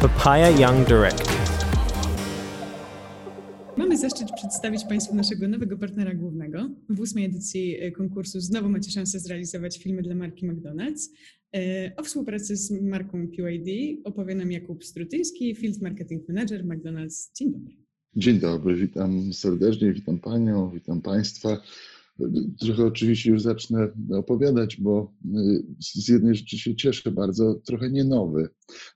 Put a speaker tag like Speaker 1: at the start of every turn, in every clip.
Speaker 1: Papaya Young Direct.
Speaker 2: Mamy zaszczyt przedstawić Państwu naszego nowego partnera głównego. W ósmej edycji e, konkursu znowu macie szansę zrealizować filmy dla marki McDonald's. E, O współpracy z marką QID opowie nam Jakub Strutyński, Field Marketing Manager McDonald's. Dzień dobry.
Speaker 3: Dzień dobry, witam serdecznie, witam Panią, witam Państwa. Trochę oczywiście już zacznę opowiadać, bo y, z jednej rzeczy się cieszę bardzo, trochę nie nowy,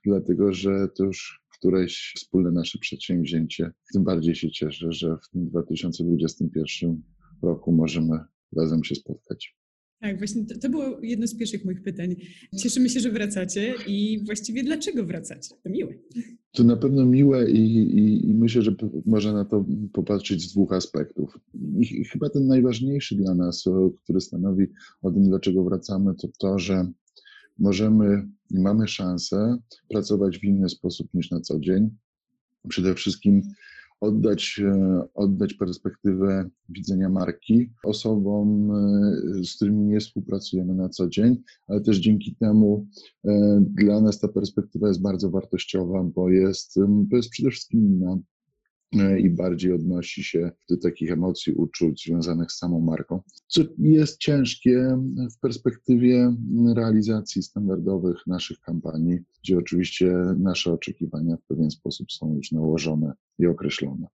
Speaker 3: dlatego że to już któreś wspólne nasze przedsięwzięcie. Tym bardziej się cieszę, że w tym 2021 roku możemy razem się spotkać.
Speaker 2: Tak, właśnie to, to było jedno z pierwszych moich pytań. Cieszymy się, że wracacie i właściwie dlaczego wracacie? To miłe.
Speaker 3: To na pewno miłe i, i, i myślę, że można na to popatrzeć z dwóch aspektów. I, I chyba ten najważniejszy dla nas, który stanowi o tym, dlaczego wracamy, to to, że możemy i mamy szansę pracować w inny sposób niż na co dzień. Przede wszystkim oddać, e, oddać perspektywę widzenia marki osobom, e, z którymi nie współpracujemy na co dzień, ale też dzięki temu e, dla nas ta perspektywa jest bardzo wartościowa, bo jest, bo jest przede wszystkim inna i bardziej odnosi się do takich emocji, uczuć związanych z samą marką, co jest ciężkie w perspektywie realizacji standardowych naszych kampanii, gdzie oczywiście nasze oczekiwania w pewien sposób są już nałożone i określone.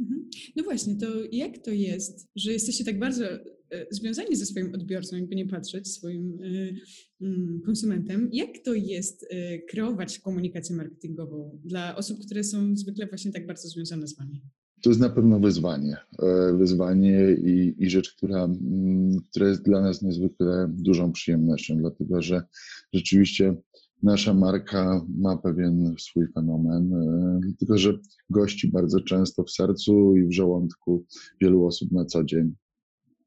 Speaker 2: Mhm. No właśnie, to jak to jest, że jesteście tak bardzo e, związani ze swoim odbiorcą, jakby nie patrzeć, swoim e, mm, konsumentem? Jak to jest e, kreować komunikację marketingową dla osób, które są zwykle właśnie tak bardzo związane z wami?
Speaker 3: To jest na pewno wyzwanie. Wyzwanie i, i rzecz, która, mm, która jest dla nas niezwykle dużą przyjemnością, dlatego że rzeczywiście nasza marka ma pewien swój fenomen, e, dlatego że gości bardzo często w sercu i w żołądku wielu osób na co dzień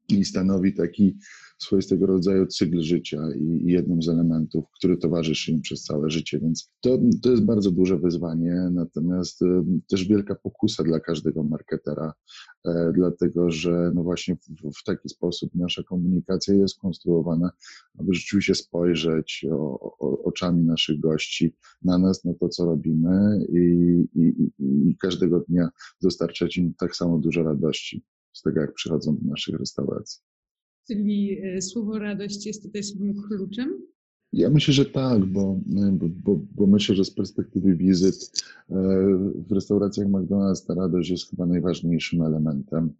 Speaker 3: i stanowi taki swoistego rodzaju cykl życia i jednym z elementów, który towarzyszy im przez całe życie, więc to, to jest bardzo duże wyzwanie, natomiast e, też wielka pokusa dla każdego marketera, e, dlatego że no właśnie w, w taki sposób nasza komunikacja jest konstruowana, aby rzeczywiście spojrzeć o, o, oczami naszych gości na nas, na to, co robimy i, i- i każdego dnia dostarczać im tak samo dużo radości z tego, jak przychodzą do naszych restauracji.
Speaker 2: Czyli e, słowo radość jest tutaj słowem kluczem?
Speaker 3: Ja myślę, że tak, bo, bo, bo, bo myślę, że z perspektywy wizyt e, w restauracjach McDonald's ta radość jest chyba najważniejszym elementem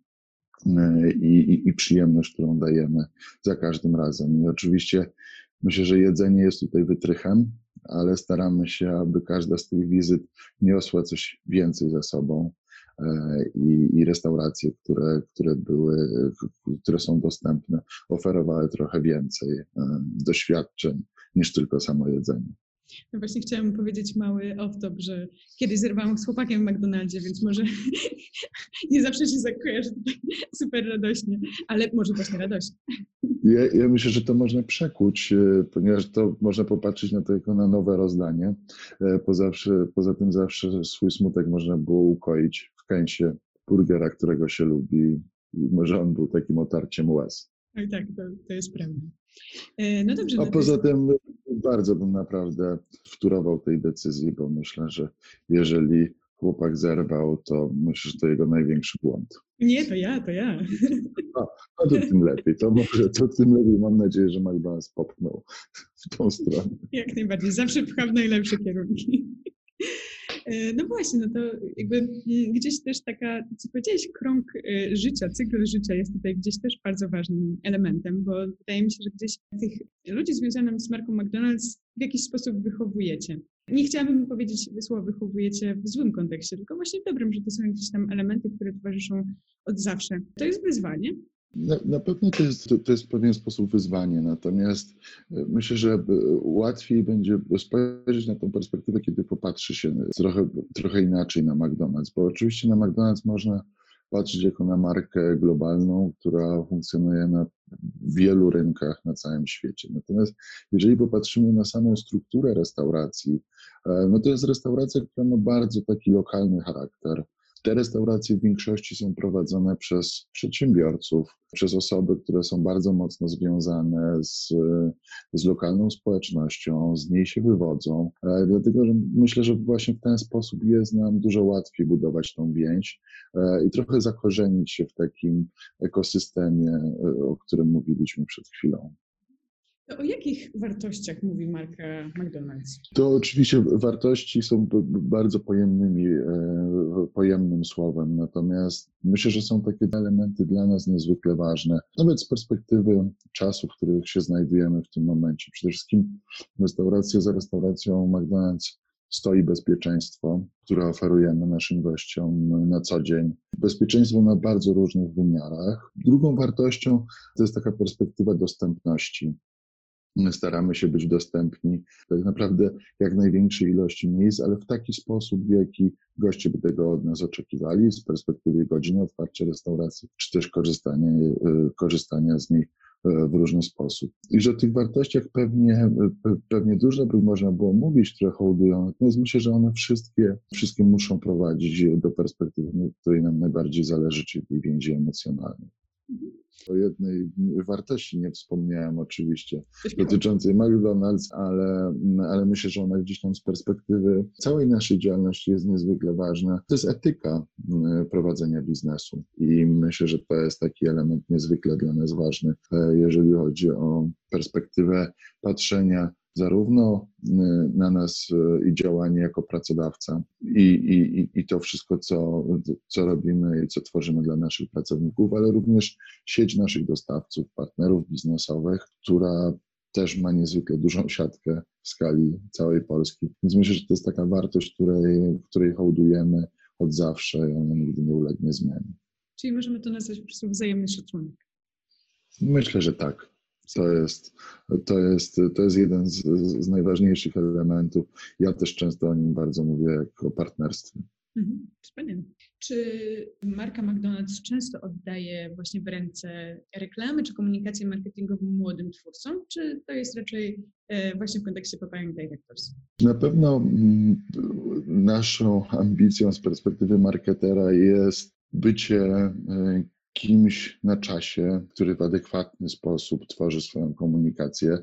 Speaker 3: e, i, i, i przyjemność, którą dajemy za każdym razem. I oczywiście myślę, że jedzenie jest tutaj wytrychem, ale staramy się, aby każda z tych wizyt niosła coś więcej za sobą. I, i restauracje, które, które były, które są dostępne, oferowały trochę więcej e, doświadczeń niż tylko samo jedzenie.
Speaker 2: No właśnie chciałam powiedzieć mały off-top, że kiedyś zerwałam z chłopakiem w McDonaldzie, więc może nie zawsze się zakojarzy tutaj super radośnie, ale może właśnie radośnie.
Speaker 3: Ja, ja myślę, że to można przekuć, e, ponieważ to można popatrzeć na to jako na nowe rozdanie. E, poza tym zawsze swój smutek można było ukoić kęsie burgera, którego się lubi i może on był takim otarciem łez.
Speaker 2: Oj tak, to, to jest prawda. E, No dobrze,
Speaker 3: A
Speaker 2: no
Speaker 3: poza tym bardzo bym naprawdę wtórował tej decyzji, bo myślę, że jeżeli chłopak zerwał, to myślę, że to jego największy błąd.
Speaker 2: nie, to ja, to ja.
Speaker 3: No to tym lepiej, to może to tym lepiej. Mam nadzieję, że McDonald's popchnął w tą stronę.
Speaker 2: Jak najbardziej, zawsze pcham w najlepsze kierunki. E, No właśnie, no to jakby gdzieś też taka, co powiedziałeś, krąg e, życia, cykl życia jest tutaj gdzieś też bardzo ważnym elementem, bo wydaje mi się, że gdzieś tych ludzi związanych z marką McDonald's w jakiś sposób wychowujecie. Nie chciałabym powiedzieć słowa wychowujecie w złym kontekście, tylko właśnie w dobrym, że to są jakieś tam elementy, które towarzyszą od zawsze. To jest wyzwanie,
Speaker 3: Na, na pewno to jest, to jest w pewien sposób wyzwanie, natomiast e, myślę, że e, łatwiej będzie spojrzeć na tą perspektywę, kiedy popatrzy się trochę, trochę inaczej na McDonald's, bo oczywiście na McDonald's można patrzeć jako na markę globalną, która funkcjonuje na wielu rynkach na całym świecie. Natomiast jeżeli popatrzymy na samą strukturę restauracji, e, no to jest restauracja, która ma bardzo taki lokalny charakter. Te restauracje w większości są prowadzone przez przedsiębiorców, przez osoby, które są bardzo mocno związane z, z lokalną społecznością, z niej się wywodzą, e, dlatego że myślę, że właśnie w ten sposób jest nam dużo łatwiej budować tą więź e, i trochę zakorzenić się w takim ekosystemie, e, o którym mówiliśmy przed chwilą.
Speaker 2: To o jakich wartościach mówi marka McDonald's?
Speaker 3: To oczywiście wartości są bardzo pojemnymi, e, pojemnym słowem, natomiast myślę, że są takie elementy dla nas niezwykle ważne, nawet z perspektywy czasu, w którym się znajdujemy w tym momencie. Przede wszystkim restauracja za restauracją McDonald's stoi bezpieczeństwo, które oferujemy naszym gościom na co dzień. Bezpieczeństwo na bardzo różnych wymiarach. Drugą wartością to jest taka perspektywa dostępności. My staramy się być dostępni tak naprawdę jak największej ilości miejsc, ale w taki sposób, w jaki goście by tego od nas oczekiwali z perspektywy godziny otwarcia restauracji, czy też korzystania, e, korzystania z nich e, w różny sposób. I że o tych wartościach pewnie, e, pewnie dużo by można było mówić, które hołdują, natomiast myślę, że one wszystkie, wszystkie muszą prowadzić do perspektywy, której nam najbardziej zależy, czyli więzi emocjonalnej. O jednej wartości nie wspomniałem oczywiście, dotyczącej McDonald's, ale, ale myślę, że ona gdzieś tam z perspektywy całej naszej działalności jest niezwykle ważna. To jest etyka prowadzenia biznesu i myślę, że to jest taki element niezwykle dla nas ważny, e, jeżeli chodzi o perspektywę patrzenia zarówno y, na nas y, i działanie jako pracodawca i, i, i to wszystko, co, co robimy i co tworzymy dla naszych pracowników, ale również sieć naszych dostawców, partnerów biznesowych, która też ma niezwykle dużą siatkę w skali całej Polski. Więc myślę, że to jest taka wartość, której, której hołdujemy od zawsze i ona nigdy nie ulegnie zmianie.
Speaker 2: Czyli możemy to nazwać po prostu wzajemny szacunek.
Speaker 3: Myślę, że tak. To jest, to jest, to jest jeden z, z najważniejszych elementów. Ja też często o nim bardzo mówię, jak o partnerstwie.
Speaker 2: Mhm, wspaniale. Czy marka McDonald's często oddaje właśnie w ręce reklamy czy komunikację marketingową młodym twórcom, czy to jest raczej e, właśnie w kontekście Papaya Directors?
Speaker 3: Na pewno mm, naszą ambicją z perspektywy marketera jest bycie e, kimś na czasie, który w adekwatny sposób tworzy swoją komunikację.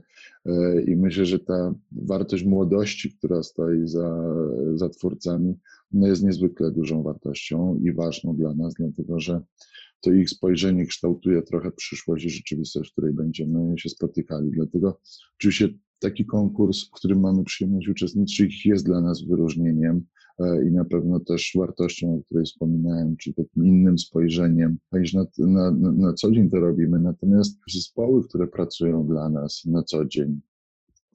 Speaker 3: E, I myślę, że ta wartość młodości, która stoi za, za twórcami, no jest niezwykle dużą wartością i ważną dla nas, dlatego że to ich spojrzenie kształtuje trochę przyszłość i rzeczywistość, w której będziemy się spotykali. Dlatego oczywiście taki konkurs, w którym mamy przyjemność uczestniczyć, jest dla nas wyróżnieniem. E, i na pewno też wartością, o której wspominałem, czyli takim innym spojrzeniem, niż na, na, na co dzień to robimy. Natomiast zespoły, które pracują dla nas na co dzień,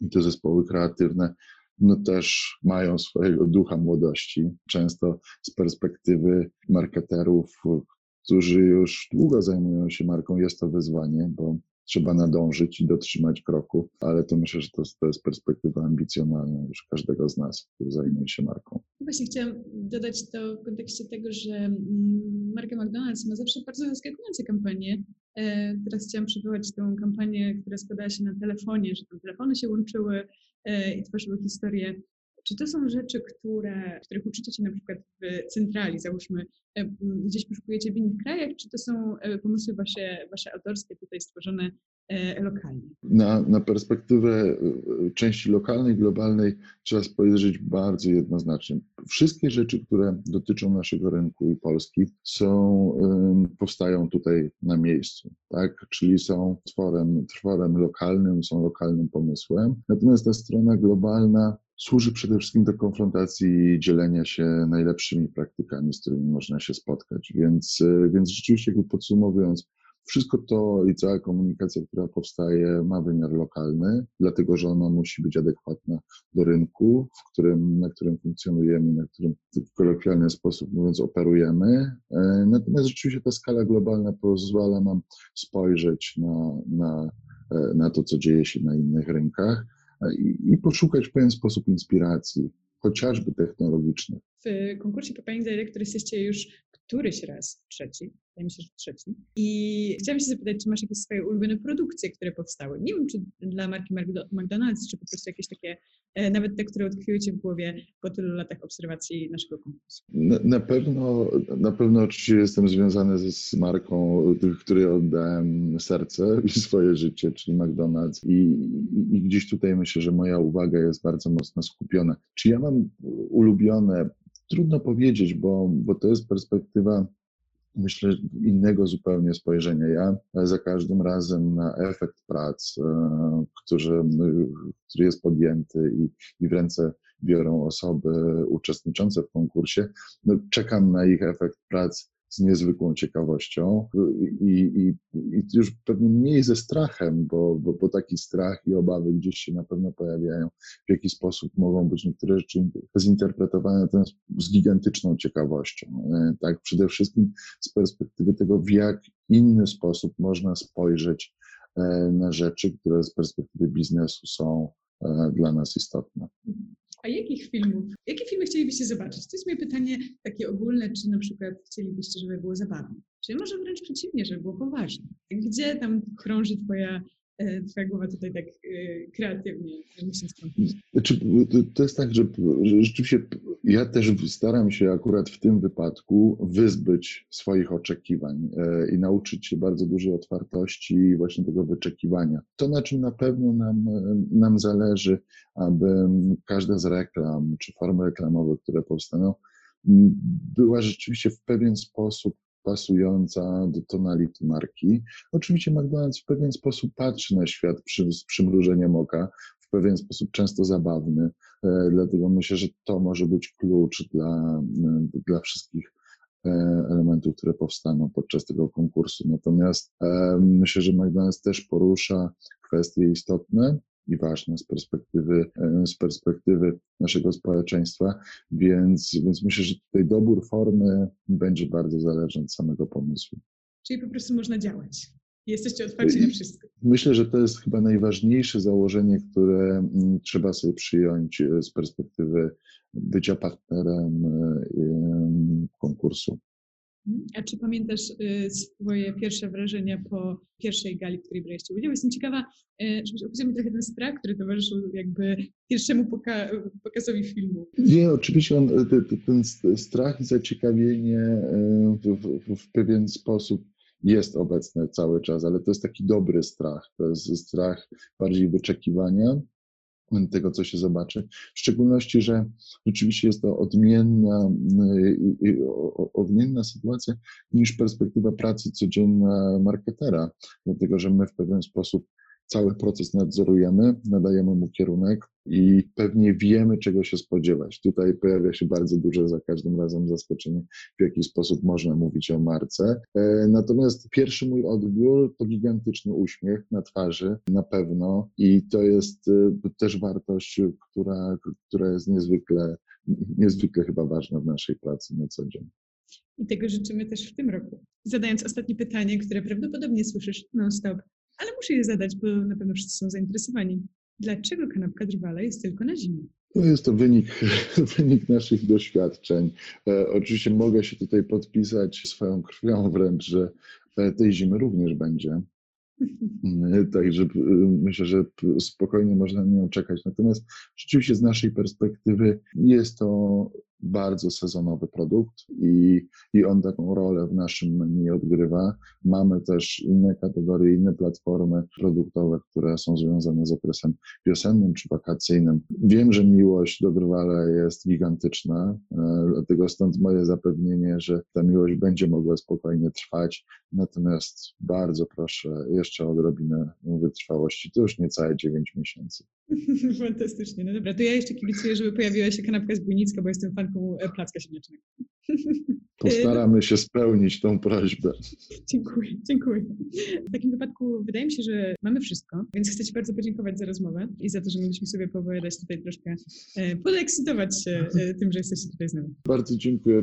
Speaker 3: i te zespoły kreatywne, no też mają swojego ducha młodości. Często z perspektywy marketerów, którzy już długo zajmują się marką, jest to wyzwanie, bo trzeba nadążyć i dotrzymać kroku, ale to myślę, że to, to jest perspektywa ambicjonalna już każdego z nas, który zajmuje się marką.
Speaker 2: Właśnie chciałam dodać to w kontekście tego, że mm, marka McDonald's ma zawsze bardzo zaskakujące kampanie. E, teraz chciałam przywołać tą kampanię, która składała się na telefonie, że tam telefony się łączyły e, i tworzyły historię czy to są rzeczy, które, których uczycie się na przykład w centrali, załóżmy, e, gdzieś poszukujecie w innych krajach, czy to są e, pomysły wasze, wasze autorskie, tutaj stworzone e, lokalnie?
Speaker 3: Na, na perspektywę części lokalnej, globalnej trzeba spojrzeć bardzo jednoznacznie. Wszystkie rzeczy, które dotyczą naszego rynku i Polski są, powstają tutaj na miejscu, tak? Czyli są tworem, tworem lokalnym, są lokalnym pomysłem. Natomiast ta strona globalna służy przede wszystkim do konfrontacji i dzielenia się najlepszymi praktykami, z którymi można się spotkać. Więc, e, więc rzeczywiście, jakby podsumowując, wszystko to i cała komunikacja, która powstaje, ma wymiar lokalny, dlatego że ona musi być adekwatna do rynku, w którym, na którym funkcjonujemy, na którym w kolokwialny sposób mówiąc operujemy. E, natomiast rzeczywiście ta skala globalna pozwala nam spojrzeć na, na, e, na to, co dzieje się na innych rynkach i, poszukać w pewien sposób inspiracji, chociażby technologicznych.
Speaker 2: W konkursie Papaya Director jesteście już któryś raz, trzeci, wydaje mi się, że trzeci. I chciałam się zapytać, czy masz jakieś swoje ulubione produkcje, które powstały? Nie wiem, czy dla marki McDonald's, czy po prostu jakieś takie, e, nawet te, które utkwiły Ci w głowie po tylu latach obserwacji naszego konkursu.
Speaker 3: Na, na pewno, na pewno oczywiście jestem związany z marką, której oddałem serce i swoje życie, czyli McDonald's i, i, i gdzieś tutaj myślę, że moja uwaga jest bardzo mocno skupiona. Czy ja mam ulubione Trudno powiedzieć, bo, bo to jest perspektywa, myślę, innego zupełnie spojrzenia. Ja za każdym razem na efekt prac, e, który, który jest podjęty i, i w ręce biorą osoby uczestniczące w konkursie, no, czekam na ich efekt prac z niezwykłą ciekawością i, i, i już pewnie mniej ze strachem, bo, bo, bo, taki strach i obawy gdzieś się na pewno pojawiają, w jaki sposób mogą być niektóre rzeczy zinterpretowane, z gigantyczną ciekawością. E, tak, przede wszystkim z perspektywy tego, w jak inny sposób można spojrzeć e, na rzeczy, które z perspektywy biznesu są e, dla nas istotne.
Speaker 2: A jakich filmów, jakie filmy chcielibyście zobaczyć? To jest moje pytanie takie ogólne, czy na przykład chcielibyście, żeby było zabawne? Czy może wręcz przeciwnie, żeby było poważne? Gdzie tam krąży twoja E, twoja głowa tutaj tak e, kreatywnie myśląc
Speaker 3: znaczy, To jest tak, że rzeczywiście ja też staram się akurat w tym wypadku wyzbyć swoich oczekiwań e, i nauczyć się bardzo dużej otwartości i właśnie tego wyczekiwania. To, na czym na pewno nam, nam zależy, aby każda z reklam czy formy reklamowe, które powstaną, była rzeczywiście w pewien sposób pasująca do tonality marki. Oczywiście McDonald's w pewien sposób patrzy na świat przy, z przymrużeniem oka, w pewien sposób często zabawny, e, dlatego myślę, że to może być klucz dla, e, dla wszystkich e, elementów, które powstaną podczas tego konkursu. Natomiast myślę, że McDonald's też porusza kwestie istotne, i ważne z perspektywy, z perspektywy naszego społeczeństwa, więc, więc myślę, że tutaj dobór formy będzie bardzo zależny od samego pomysłu.
Speaker 2: Czyli po prostu można działać. Jesteście otwarci na wszystko.
Speaker 3: Myślę, że to jest chyba najważniejsze założenie, które mm, trzeba sobie przyjąć e, z perspektywy bycia partnerem e, konkursu.
Speaker 2: A czy pamiętasz y, swoje pierwsze wrażenia po pierwszej gali, w której braliście udział? Jestem ciekawa, żebyś opisał mi trochę ten strach, który towarzyszył jakby pierwszemu poka pokazowi filmu.
Speaker 3: Nie, oczywiście on, ten strach i zaciekawienie w, w, w pewien sposób jest obecne cały czas, ale to jest taki dobry strach. To jest strach bardziej wyczekiwania, tego, co się zobaczy. W szczególności, że rzeczywiście jest to odmienna, odmienna sytuacja niż perspektywa pracy codzienna marketera, dlatego że my w pewien sposób cały proces nadzorujemy, nadajemy mu kierunek i pewnie wiemy, czego się spodziewać. Tutaj pojawia się bardzo duże za każdym razem zaskoczenie, w jaki sposób można mówić o marce. E, natomiast pierwszy mój odbiór to gigantyczny uśmiech na twarzy, na pewno, i to jest e, też wartość, która, która jest niezwykle, niezwykle chyba ważna w naszej pracy na co dzień.
Speaker 2: I tego życzymy też w tym roku. Zadając ostatnie pytanie, które prawdopodobnie słyszysz non-stop, ale muszę je zadać, bo na pewno wszyscy są zainteresowani. Dlaczego kanapka drwala jest tylko na zimę?
Speaker 3: To jest to wynik, wynik naszych doświadczeń. E, oczywiście mogę się tutaj podpisać swoją krwią wręcz, że e, tej zimy również będzie. E, także myślę, że spokojnie można na nią czekać. Natomiast rzeczywiście z naszej perspektywy jest to bardzo sezonowy produkt i, i on taką rolę w naszym menu odgrywa. Mamy też inne kategorie, inne platformy produktowe, które są związane z okresem wiosennym czy wakacyjnym. Wiem, że miłość do Drwala jest gigantyczna, e, dlatego stąd moje zapewnienie, że ta miłość będzie mogła spokojnie trwać. Natomiast bardzo proszę jeszcze o odrobinę wytrwałości. To już niecałe 9 miesięcy.
Speaker 2: Fantastycznie. No dobra, to ja jeszcze kibicuję, żeby pojawiła się kanapka z Bujnicka, bo jestem fanką e, placka ziemniacznego.
Speaker 3: Postaramy się spełnić tą prośbę.
Speaker 2: Dziękuję, dziękuję. W takim wypadku wydaje mi się, że mamy wszystko, więc chcę Ci bardzo podziękować za rozmowę i za to, że mogliśmy sobie opowiadać tutaj troszkę, e, podekscytować się e, tym, że jesteście tutaj z nami.
Speaker 3: Bardzo dziękuję.